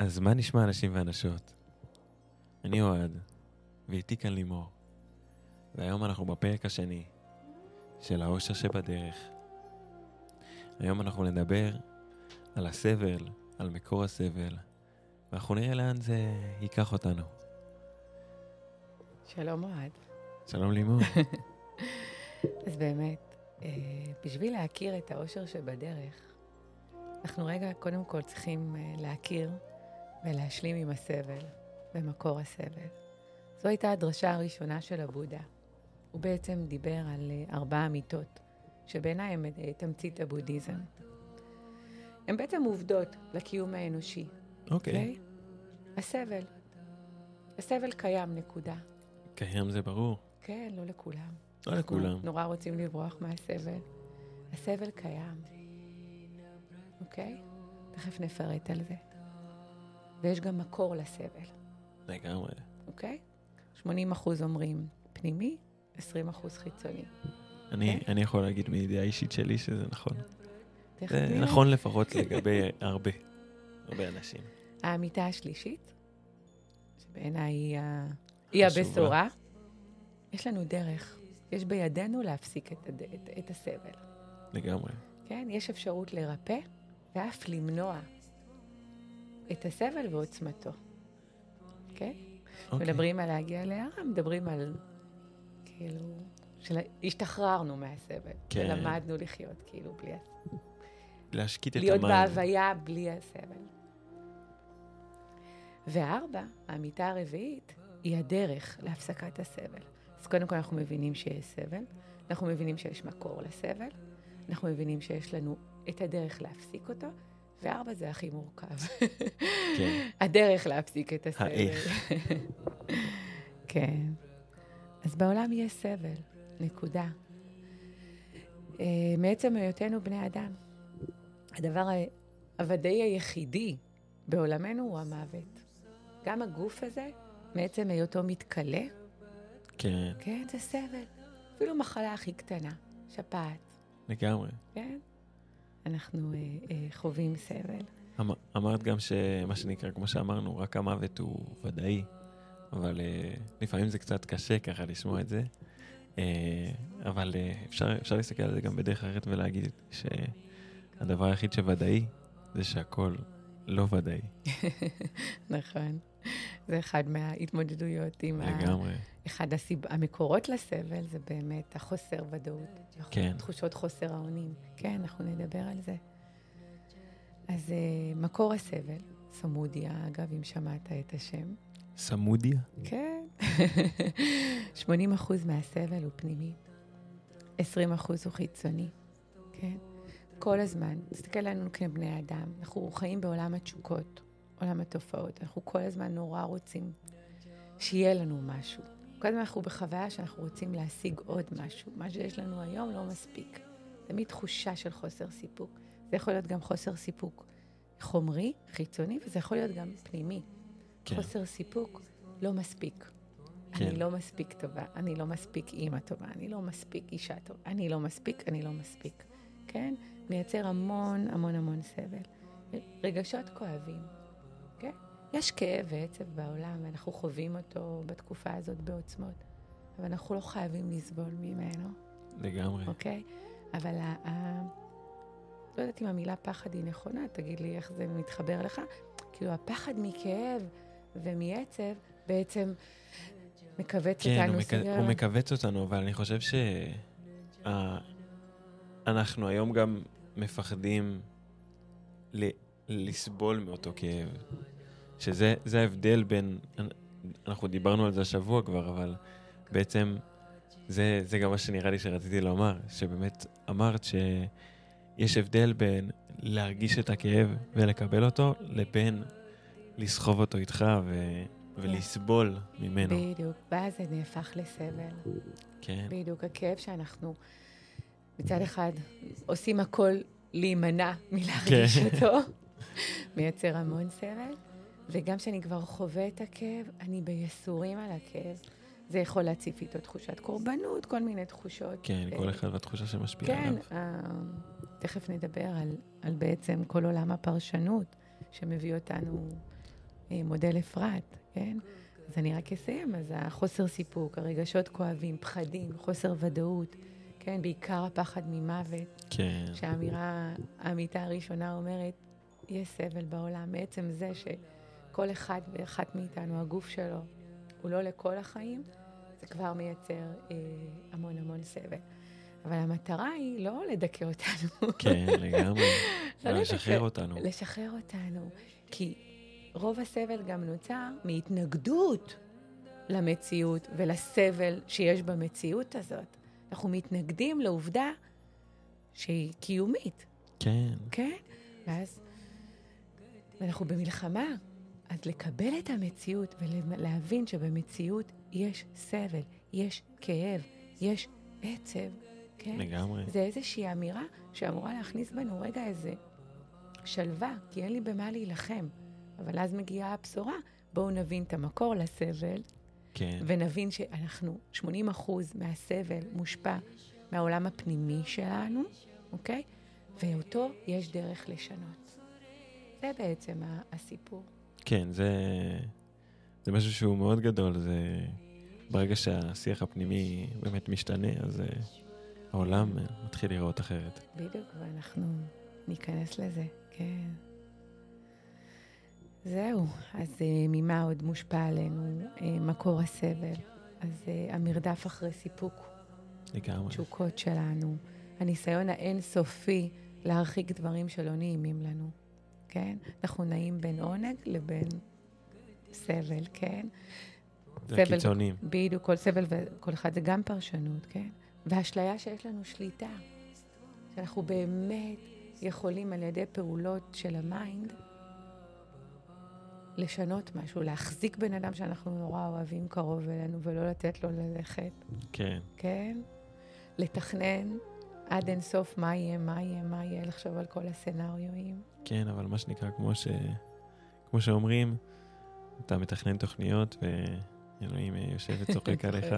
אז מה נשמע אנשים ואנשות? אני אוהד, ואיתי כאן לימור. והיום אנחנו בפרק השני של האושר שבדרך. היום אנחנו נדבר על הסבל, על מקור הסבל, ואנחנו נראה לאן זה ייקח אותנו. שלום אוהד. שלום לימור. אז באמת, אה, בשביל להכיר את האושר שבדרך, אנחנו רגע קודם כל צריכים אה, להכיר ולהשלים עם הסבל ומקור הסבל. זו הייתה הדרשה הראשונה של הבודה. הוא בעצם דיבר על אה, ארבע אמיתות, שבעיניי הן תמצית הבודהיזם. הן בעצם עובדות לקיום האנושי. אוקיי. Okay. אוקיי? Okay? הסבל. הסבל קיים, נקודה. קיים זה ברור. כן, לא לכולם. לא לכולם. נורא רוצים לברוח מהסבל. הסבל קיים, אוקיי? תכף נפרט על זה. ויש גם מקור לסבל. לגמרי. אוקיי? 80 אחוז אומרים פנימי, 20 אחוז חיצוני. אני, okay? אני יכול להגיד מידיעה אישית שלי שזה נכון. זה. נכון לפחות לגבי הרבה, הרבה אנשים. האמיתה השלישית, שבעיניי היא. היא הבשורה, יש לנו דרך. יש בידינו להפסיק את, הד... את, את הסבל. לגמרי. כן? יש אפשרות לרפא ואף למנוע את הסבל ועוצמתו. כן? Okay? Okay. מדברים על להגיע להערה, מדברים על כאילו, שהשתחררנו מהסבל. כן. ולמדנו לחיות כאילו בלי הסבל. להשקיט את המים. להיות בהוויה בלי הסבל. וארבע, האמיתה הרביעית, היא הדרך להפסקת הסבל. אז קודם כל אנחנו מבינים שיש סבל, אנחנו מבינים שיש מקור לסבל, אנחנו מבינים שיש לנו את הדרך להפסיק אותו, וארבע זה הכי מורכב. כן. הדרך להפסיק את הסבל. האיך. כן. אז בעולם יש סבל, נקודה. Uh, מעצם היותנו בני אדם. הדבר הוודאי היחידי בעולמנו הוא המוות. גם הגוף הזה, מעצם היותו מתכלה, כן. כן, זה סבל. אפילו מחלה הכי קטנה, שפעת. לגמרי. כן? אנחנו אה, אה, חווים סבל. אמר, אמרת גם שמה שנקרא, כמו שאמרנו, רק המוות הוא ודאי, אבל אה, לפעמים זה קצת קשה ככה לשמוע את זה. אה, אבל אה, אפשר, אפשר להסתכל על זה גם בדרך אחרת ולהגיד שהדבר היחיד שוודאי זה שהכל לא ודאי. נכון. זה אחד מההתמודדויות עם לגמרי. ה... אחד הסיב... המקורות לסבל זה באמת החוסר ודאות. כן. תחושות חוסר האונים. כן, אנחנו נדבר על זה. אז uh, מקור הסבל, סמודיה, אגב, אם שמעת את השם. סמודיה? כן. 80 אחוז מהסבל הוא פנימי, 20 אחוז הוא חיצוני, כן? כל הזמן, תסתכל עלינו כבני אדם, אנחנו חיים בעולם התשוקות, עולם התופעות, אנחנו כל הזמן נורא רוצים שיהיה לנו משהו. כל הזמן אנחנו בחוויה שאנחנו רוצים להשיג עוד משהו. מה שיש לנו היום לא מספיק. מין תחושה של חוסר סיפוק. זה יכול להיות גם חוסר סיפוק חומרי, חיצוני, וזה יכול להיות גם פנימי. כן. חוסר סיפוק לא מספיק. כן. אני לא מספיק טובה, אני לא מספיק אימא טובה, אני לא מספיק אישה טובה, אני לא מספיק, אני לא מספיק. כן? מייצר המון המון המון סבל. רגשות כואבים? יש כאב ועצב בעולם, ואנחנו חווים אותו בתקופה הזאת בעוצמות, אבל אנחנו לא חייבים לסבול ממנו. לגמרי. אוקיי? אבל ה... ה... לא יודעת אם המילה פחד היא נכונה, תגיד לי איך זה מתחבר לך. כאילו, הפחד מכאב ומעצב בעצם מכווץ כן, אותנו. כן, הוא. הוא מכווץ אותנו, אבל אני חושב שאנחנו שה... היום גם מפחדים ל... לסבול מאותו כאב. שזה ההבדל בין, אנחנו דיברנו על זה השבוע כבר, אבל בעצם זה, זה גם מה שנראה לי שרציתי לומר, שבאמת אמרת שיש הבדל בין להרגיש את הכאב ולקבל אותו, לבין לסחוב אותו איתך ו... ולסבול ממנו. בדיוק, ואז זה נהפך לסבל. כן. בדיוק, הכאב שאנחנו מצד אחד עושים הכל להימנע מלהרגיש כן. אותו, מייצר המון סבל, וגם כשאני כבר חווה את הכאב, אני בייסורים על הכאב. זה יכול להציף איתו תחושת קורבנות, כל מיני תחושות. כן, ו... כל אחד והתחושה שמשפיעה כן, עליו. כן, uh, תכף נדבר על, על בעצם כל עולם הפרשנות, שמביא אותנו אה, מודל אפרת, כן? אז אני רק אסיים, אז החוסר סיפוק, הרגשות כואבים, פחדים, חוסר ודאות, כן? בעיקר הפחד ממוות. כן. שהאמירה, האמיתה הראשונה אומרת, יש סבל בעולם, מעצם זה שכל אחד ואחת מאיתנו, הגוף שלו, הוא לא לכל החיים, זה כבר מייצר אה, המון המון סבל. אבל המטרה היא לא לדכא אותנו. כן, לגמרי. לא לשחרר לדכא, אותנו. לשחרר אותנו. כי רוב הסבל גם נוצר מהתנגדות למציאות ולסבל שיש במציאות הזאת. אנחנו מתנגדים לעובדה שהיא קיומית, כן. כן? ואז אנחנו במלחמה. אז לקבל את המציאות ולהבין שבמציאות יש סבל, יש כאב, יש עצב, כן? לגמרי. זה איזושהי אמירה שאמורה להכניס בנו רגע איזה שלווה, כי אין לי במה להילחם. אבל אז מגיעה הבשורה, בואו נבין את המקור לסבל, כן. ונבין שאנחנו, 80 אחוז מהסבל מושפע מהעולם הפנימי שלנו, אוקיי? ואותו יש דרך לשנות. זה בעצם הסיפור. כן, זה, זה משהו שהוא מאוד גדול. זה ברגע שהשיח הפנימי באמת משתנה, אז uh, העולם uh, מתחיל להיראות אחרת. בדיוק, ואנחנו ניכנס לזה, כן. זהו, אז uh, ממה עוד מושפע עלינו מקור הסבל? אז המרדף אחרי סיפוק, לגמרי. תשוקות שלנו, הניסיון האינסופי להרחיק דברים שלא נעימים לנו, כן? אנחנו נעים בין עונג לבין סבל, כן? סבל- הקיצונים. בדיוק, כל סבל וכל אחד זה גם פרשנות, כן? והאשליה שיש לנו שליטה, שאנחנו באמת יכולים על ידי פעולות של ה mind לשנות משהו, להחזיק בן אדם שאנחנו נורא אוהבים קרוב אלינו ולא לתת לו ללכת, כן. כן? לתכנן עד אינסוף מה יהיה, מה יהיה, מה יהיה, לחשוב על כל הסצנריואים. כן, אבל מה שנקרא, כמו, ש... כמו שאומרים, אתה מתכנן תוכניות ואלוהים אה, יושב וצוחק עליך.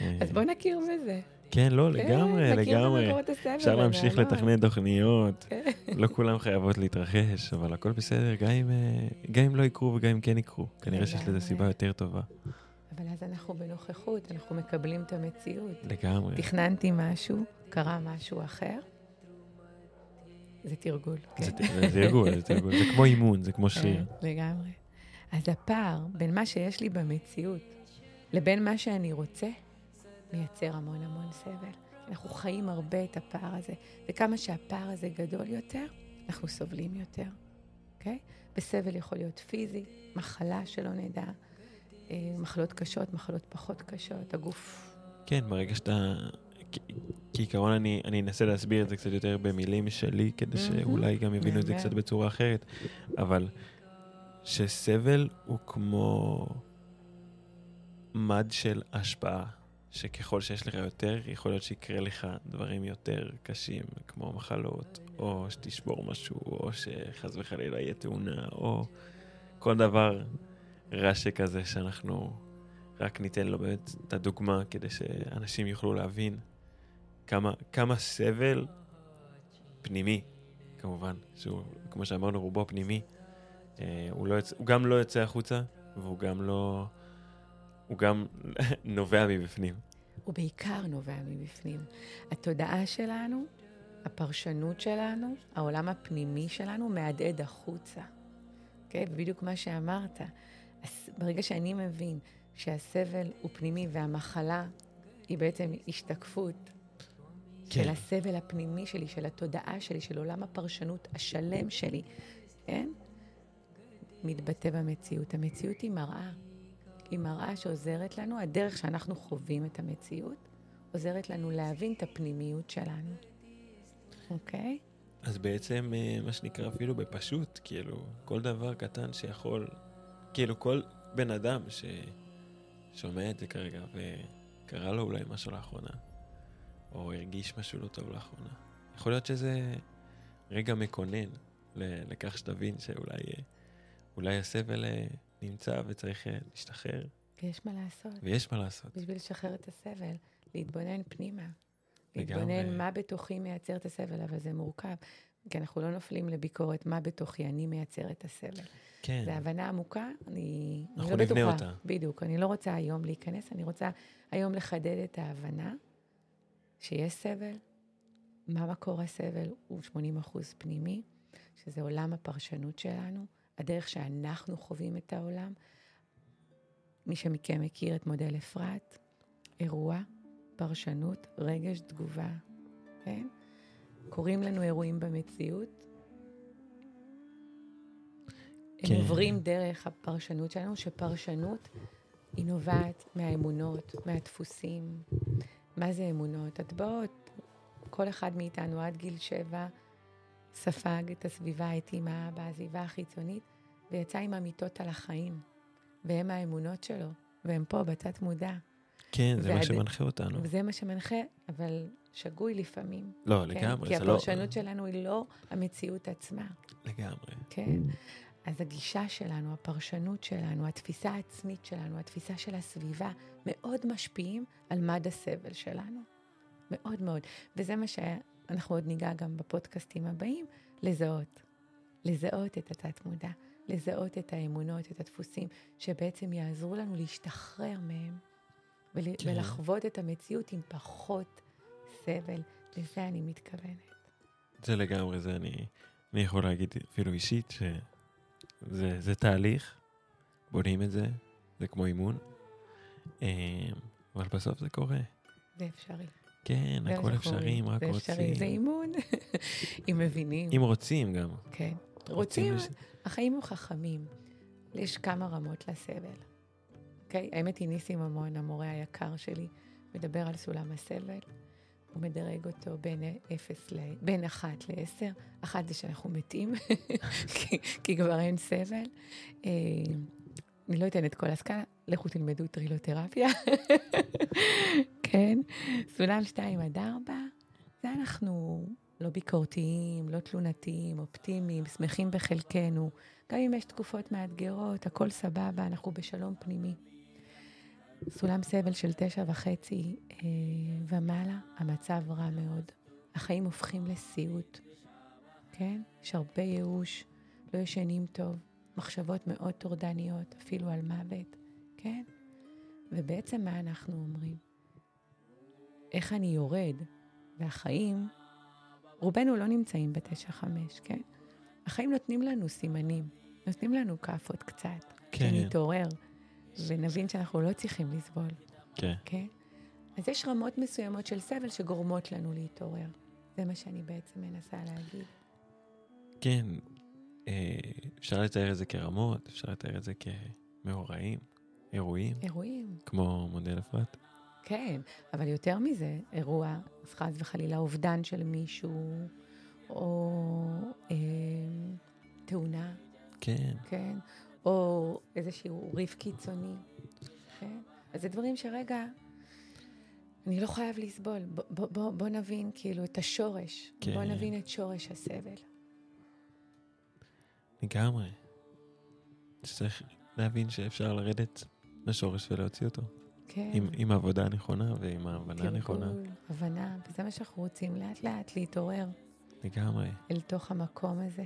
אה, אז בוא נכיר בזה. כן, לא, כן, לגמרי, לגמרי. אפשר להמשיך והנעלם. לתכנן תוכניות, כן. לא כולם חייבות להתרחש, אבל הכל בסדר, גם אם, אה, גם אם לא יקרו וגם אם כן יקרו. כנראה שיש לזה. סיבה יותר טובה. אבל אז אנחנו בנוכחות, אנחנו מקבלים את המציאות. לגמרי. תכננתי משהו, קרה משהו אחר, זה תרגול. כן. זה זה- תרגול, זה תרגול. זה כמו אימון, זה כמו. כן, לגמרי. אז הפער בין מה שיש לי במציאות לבין מה שאני רוצה, מייצר המון המון סבל. אנחנו חיים הרבה את הפער הזה, וכמה שהפער הזה גדול יותר, אנחנו סובלים יותר, אוקיי? וסבל יכול להיות פיזי, מחלה שלא נדע, אה, מחלות קשות, מחלות פחות קשות, הגוף כן, ברגע שאתה... כעיקרון אני, אני אנסה להסביר את זה קצת יותר במילים שלי, כדי. שאולי גם יבינו את זה. קצת בצורה אחרת, אבל שסבל הוא כמו מד של השפעה, שככל שיש לך יותר, יכול להיות שיקרה לך דברים יותר קשים, כמו מחלות, או שתשבור משהו, או שחס וחלילה יהיה תאונה, או כל דבר רע שכזה שאנחנו רק ניתן לו באמת את הדוגמה כדי שאנשים יוכלו להבין כמה, כמה סבל פנימי, כמובן, שהוא, כמו שאמרנו, רובו פנימי, אה, הוא, לא יצא, הוא גם לא יוצא החוצה, והוא גם לא... הוא גם נובע מבפנים. הוא בעיקר נובע מבפנים. התודעה שלנו, הפרשנות שלנו, העולם הפנימי שלנו מהדהד החוצה. כן, בדיוק מה שאמרת. ברגע שאני מבין שהסבל הוא פנימי והמחלה היא בעצם השתקפות כן. של הסבל הפנימי שלי, של התודעה שלי, של עולם הפרשנות השלם שלי, כן? מתבטא במציאות. המציאות היא מראה. היא מראה שעוזרת לנו, הדרך שאנחנו חווים את המציאות, עוזרת לנו להבין את הפנימיות שלנו. אוקיי? אז בעצם, אה, מה שנקרא אפילו בפשוט, כאילו, כל דבר קטן שיכול, כאילו, כל בן אדם ששומע את זה כרגע וקרה לו אולי משהו לאחרונה, או הרגיש משהו לא טוב לאחרונה, יכול להיות שזה רגע מקונן לכך שתבין שאולי אה, אולי הסבל אה, נמצא וצריך אה, להשתחרר, ויש מה לעשות. ויש מה לעשות. בשביל לשחרר את הסבל, להתבונן פנימה. להתבונן מה בתוכי מייצר את הסבל, אבל זה מורכב. כי אנחנו לא נופלים לביקורת מה בתוכי אני מייצר את הסבל. כן. זו הבנה עמוקה, אני, אנחנו אני לא נבנה בטוחה. אותה. בדיוק, אני לא רוצה היום להיכנס, אני רוצה היום לחדד את ההבנה שיש סבל, מה מקור הסבל הוא 80 אחוז פנימי, שזה עולם הפרשנות שלנו, הדרך שאנחנו חווים את העולם. מי שמכם מכיר את מודל אפרת, אירוע, פרשנות, רגש, תגובה, כן? קורים לנו אירועים במציאות. הם כן. עוברים דרך הפרשנות שלנו, שפרשנות היא נובעת מהאמונות, מהדפוסים. מה זה אמונות? הטבעות, כל אחד מאיתנו עד גיל שבע ספג את הסביבה האיטימה בסביבה החיצונית, ויצא עם אמיתות על החיים. והם האמונות שלו, והם פה בתת מודע. כן, זה מה והד- שמנחה אותנו. וזה מה שמנחה, אבל שגוי לפעמים. לא, כן? לגמרי, כי זה לא... הפרשנות שלנו היא לא המציאות עצמה, לגמרי. כן? אז הגישה שלנו, הפרשנות שלנו, התפיסה העצמית שלנו, התפיסה של הסביבה, מאוד משפיעים על מד הסבל שלנו. מאוד מאוד. וזה מה שאנחנו עוד ניגע גם בפודקאסטים הבאים, לזהות. לזהות את התת-מודע, לזהות את האמונות, את הדפוסים, שבעצם יעזרו לנו להשתחרר מהם, ול- כן. ולחוות את המציאות עם פחות סבל. לזה אני מתכוונת. זה לגמרי, זה אני, אני יכול להגיד אפילו אישית, שזה זה תהליך, בונים את זה, זה כמו אימון, אה, אבל בסוף זה קורה. זה אפשרי. כן, זה הכל אפשרי. אם רק זה רוצים. אפשרי, זה אימון, אם מבינים. אם רוצים גם. כן. רוצים, החיים הם חכמים. יש כמה רמות לסבל. אוקיי? האמת היא ניסים ממון, המורה היקר שלי, מדבר על סולם הסבל. הוא מדרג אותו בין אפס ל... בין אחת לעשר. אחת זה שאנחנו מתים, כי, כי כבר אין סבל. אה, אני לא אתן את כל הסקאלה, לכו תלמדו טרילותרפיה. כן? סולם שתיים עד ארבע, זה אנחנו לא ביקורתיים, לא תלונתיים, אופטימיים, שמחים בחלקנו. גם אם יש תקופות מאתגרות, הכל סבבה, אנחנו בשלום פנימי. סולם סבל של תשע וחצי אה, ומעלה, המצב רע מאוד. החיים הופכים לסיוט, כן? יש הרבה ייאוש, לא ישנים טוב, מחשבות מאוד טורדניות, אפילו על מוות, כן? ובעצם מה אנחנו אומרים? איך אני יורד, והחיים, רובנו לא נמצאים בתשע חמש, כן? החיים נותנים לנו סימנים, נותנים לנו כאפות קצת, כן, שנתעורר ונבין שאנחנו לא צריכים לסבול, כן. כן? אז יש רמות מסוימות של סבל שגורמות לנו להתעורר. זה מה שאני בעצם מנסה להגיד. כן, אה, אפשר לתאר את זה כרמות, אפשר לתאר את זה כמאורעים, אירועים, אירועים, כמו מודל אפרת. כן, אבל יותר מזה, אירוע, אז חס וחלילה אובדן של מישהו, או אה, תאונה, כן, כן? או איזשהו ריב קיצוני, כן? אז זה דברים שרגע, אני לא חייב לסבול. בוא, בוא, בוא, בוא נבין כאילו את השורש. כן. בוא נבין את שורש הסבל. לגמרי. צריך להבין שאפשר לרדת לשורש ולהוציא אותו. כן. עם, עם העבודה הנכונה ועם ההבנה הנכונה. הבנה, וזה מה שאנחנו רוצים לאט לאט להתעורר לגמרי. אל תוך המקום הזה.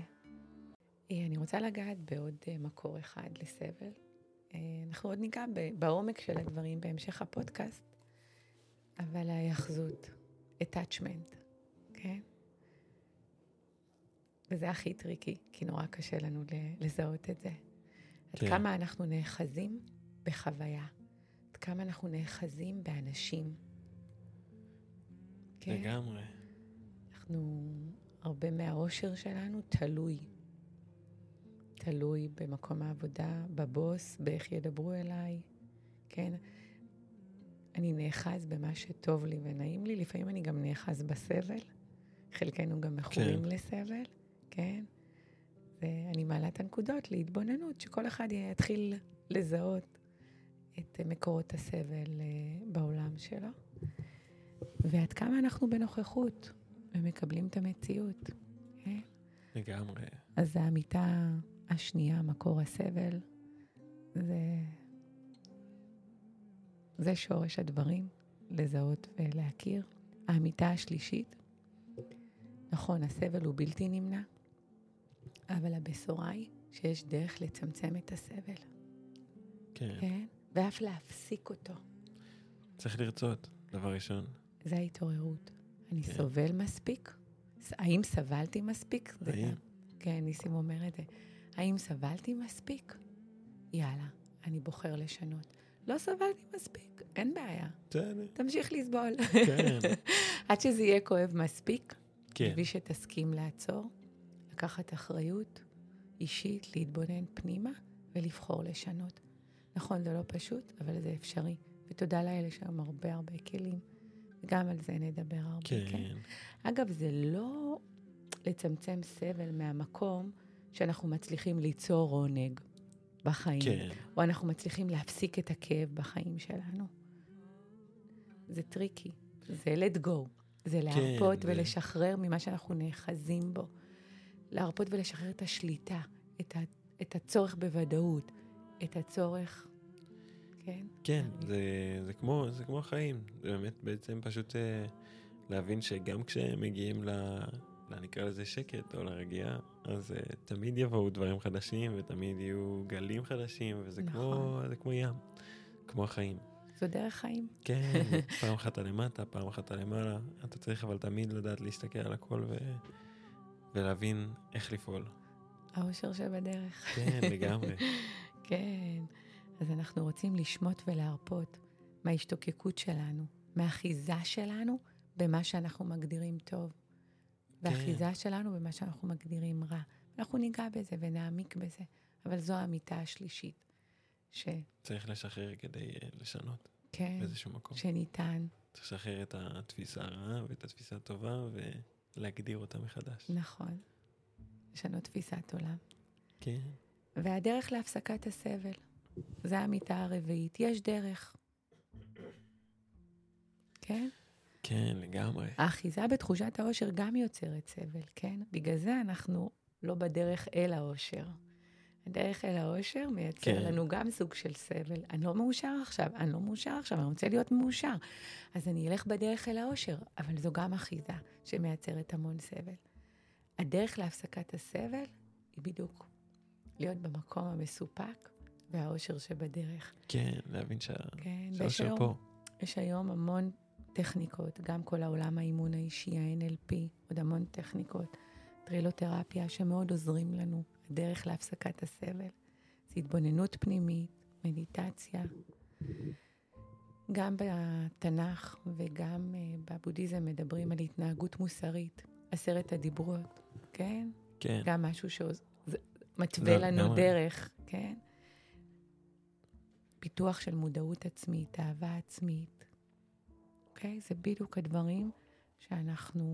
אה, אני רוצה לגעת בעוד אה, מקור אחד לסבל. אה, אנחנו עוד ניגע בעומק של הדברים בהמשך הפודקאסט, אבל ההיאחזות, attachment, כן? וזה הכי טריקי, כי נורא קשה לנו לזהות את זה. עד כן. כמה אנחנו נאחזים בחוויה, עד כמה אנחנו נאחזים באנשים. כן? לגמרי. אנחנו, הרבה מהאושר שלנו תלוי. תלוי במקום העבודה, בבוס, באיך ידברו אליי, כן? אני נאחז במה שטוב לי ונעים לי, לפעמים אני גם נאחז בסבל. חלקנו גם מכורים כן. לסבל, כן? ואני מעלה את הנקודות להתבוננות, שכל אחד יתחיל לזהות את מקורות הסבל אה, בעולם שלו. ועד כמה אנחנו בנוכחות ומקבלים את המציאות. כן? לגמרי. אז האמיתה השנייה, מקור הסבל, זה, זה שורש הדברים, לזהות ולהכיר. האמיתה השלישית, נכון, הסבל הוא בלתי נמנע, אבל הבשורה היא שיש דרך לצמצם את הסבל, כן. כן? ואף להפסיק אותו. צריך לרצות, דבר ראשון. זה ההתעוררות. אני כן. סובל מספיק? האם סבלתי מספיק? האם? כן, ניסים אומר את זה. האם סבלתי מספיק? יאללה, אני בוחר לשנות. לא סבלתי מספיק, אין בעיה. בסדר. תמשיך לסבול. כן. עד שזה יהיה כואב מספיק, כן. בשביל שתסכים לעצור, לקחת אחריות אישית, להתבונן פנימה ולבחור לשנות. נכון, זה לא פשוט, אבל זה אפשרי. ותודה לאל, יש היום הרבה הרבה כלים. גם על זה נדבר הרבה, כן? כן. אגב, זה לא לצמצם סבל מהמקום שאנחנו מצליחים ליצור עונג בחיים, כן. או אנחנו מצליחים להפסיק את הכאב בחיים שלנו. זה טריקי, זה let go, זה להרפות זה- ולשחרר ממה שאנחנו נאחזים בו. להרפות ולשחרר את השליטה, את, ה, את הצורך בוודאות, את הצורך, כן? כן, זה, זה, כמו, זה כמו החיים. זה באמת בעצם פשוט אה, להבין שגם כשמגיעים ל... ל- נקרא לזה שקט או לרגיעה, אז אה, תמיד יבואו דברים חדשים ותמיד יהיו גלים חדשים, וזה כמו, נכון. זה כמו ים, כמו החיים. זו דרך חיים. כן, פעם אחת אתה למטה, פעם אחת אתה למעלה. אתה צריך אבל תמיד לדעת להסתכל על הכל ו... ולהבין איך לפעול. האושר שבדרך. כן, לגמרי. כן. אז אנחנו רוצים לשמוט ולהרפות מההשתוקקות שלנו, מהאחיזה שלנו במה שאנחנו מגדירים טוב, והאחיזה שלנו במה שאנחנו מגדירים רע. אנחנו ניגע בזה ונעמיק בזה, אבל זו האמיתה השלישית, שכן, צריך לשחרר כדי אה, לשנות באיזשהו מקום. שניתן, צריך לשחרר את התפיסה הרעה ואת התפיסה הטובה ולהגדיר אותה מחדש. נכון, לשנות תפיסת עולם. כן. והדרך להפסקת הסבל, זו האמיתה הרביעית. יש דרך. כן? כן, לגמרי. האחיזה בתחושת האושר גם יוצרת סבל, כן? בגלל זה אנחנו לא בדרך אל האושר. הדרך אל האושר מייצר כן. כן. לנו גם סוג של סבל. אני לא מאושר עכשיו, אני לא מאושר עכשיו, אני רוצה להיות מאושר. אז אני אלך בדרך אל האושר, אבל זו גם אחיזה שמייצרת המון סבל. הדרך להפסקת הסבל היא בדיוק להיות במקום המסופק והאושר שבדרך. כן, להבין שה- כן, שהאושר היום- פה. יש היום המון טכניקות, גם כל העולם האימון האישי, ה-NLP, עוד המון טכניקות, טרילותרפיה, שמאוד עוזרים לנו, הדרך להפסקת הסבל. זה התבוננות פנימית, מדיטציה. גם בתנ"ך וגם uh, בבודהיזם מדברים על התנהגות מוסרית, עשרת הדיברות, כן? כן, גם משהו שמתווה לא, לנו לגמרי. דרך, כן? פיתוח של מודעות עצמית, אהבה עצמית, אוקיי? זה בדיוק הדברים שאנחנו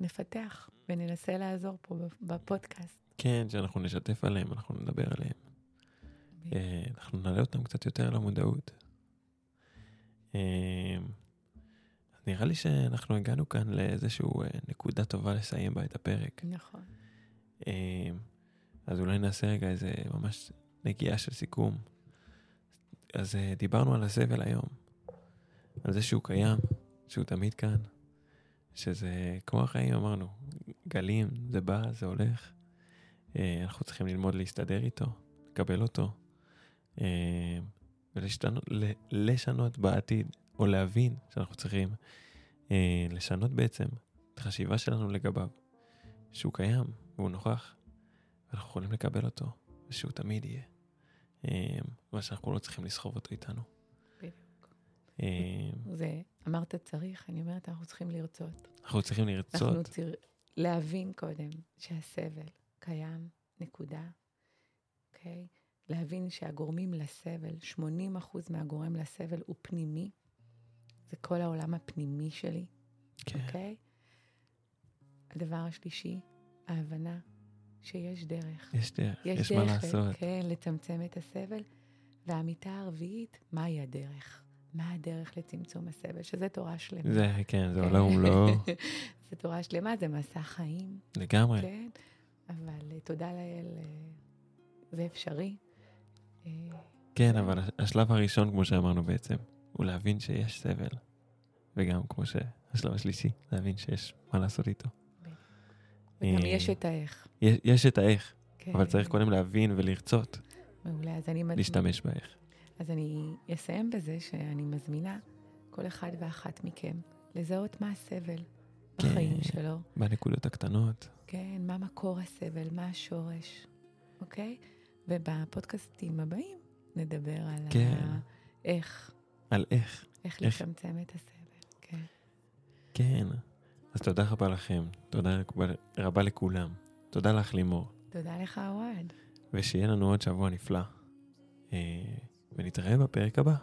נפתח וננסה לעזור פה בפודקאסט. כן, שאנחנו נשתף עליהם, אנחנו נדבר עליהם. אה, אנחנו נעלה אותם קצת יותר למודעות. אה, נראה לי שאנחנו הגענו כאן לאיזושהי נקודה טובה לסיים בה את הפרק. נכון. אה, אז אולי נעשה רגע איזה ממש נגיעה של סיכום. אז אה, דיברנו על הסבל היום, על זה שהוא קיים, שהוא תמיד כאן, שזה כמו החיים אמרנו, גלים, זה בא, זה הולך. אה, אנחנו צריכים ללמוד להסתדר איתו, לקבל אותו, אה, ולשנות בעתיד, או להבין שאנחנו צריכים אה, לשנות בעצם את החשיבה שלנו לגביו, שהוא קיים והוא נוכח, ואנחנו יכולים לקבל אותו, ושהוא תמיד יהיה. מה שאנחנו לא צריכים לסחוב אותו איתנו. אה, זה, אמרת צריך, אני אומרת, אנחנו צריכים לרצות. אנחנו צריכים אנחנו לרצות, צריכים להבין קודם שהסבל קיים, נקודה, אוקיי? להבין שהגורמים לסבל, 80% מהגורם לסבל הוא פנימי, זה כל העולם הפנימי שלי, כן, אוקיי? הדבר השלישי, ההבנה שיש דרך. יש דרך, יש, יש מה דרך, לעשות. כן, לצמצם את הסבל. והאמיתה הרביעית, מהי הדרך? מה הדרך לצמצום הסבל? שזה תורה שלמה. זה, כן, זה כן. עולם ומלואו, זה תורה שלמה, זה מסע חיים, לגמרי. כן? אבל אה, תודה לאל, אה, זה אפשרי. אה, כן, אבל השלב הראשון, כמו שאמרנו בעצם, הוא להבין שיש סבל. וגם, כמו השלב השלישי, להבין שיש מה לעשות איתו. וגם יש את האיך. יש, יש את האיך, כן. אבל צריך קודם להבין ולרצות מעולה, אז אני... להשתמש באיך. אז אני אסיים בזה שאני מזמינה כל אחד ואחת מכם לזהות מה הסבל כן. בחיים שלו. בנקודות הקטנות. כן, מה מקור הסבל, מה השורש, אוקיי? ובפודקאסטים הבאים נדבר על כן. ה... איך, על איך. איך איך. לצמצם את הסבל, כן. כן. אז תודה רבה לכם. תודה רבה- רבה לכולם. תודה לך, לימור. תודה לך, אוהד. ושיהיה לנו עוד שבוע נפלא. אה, ונתראה בפרק הבא.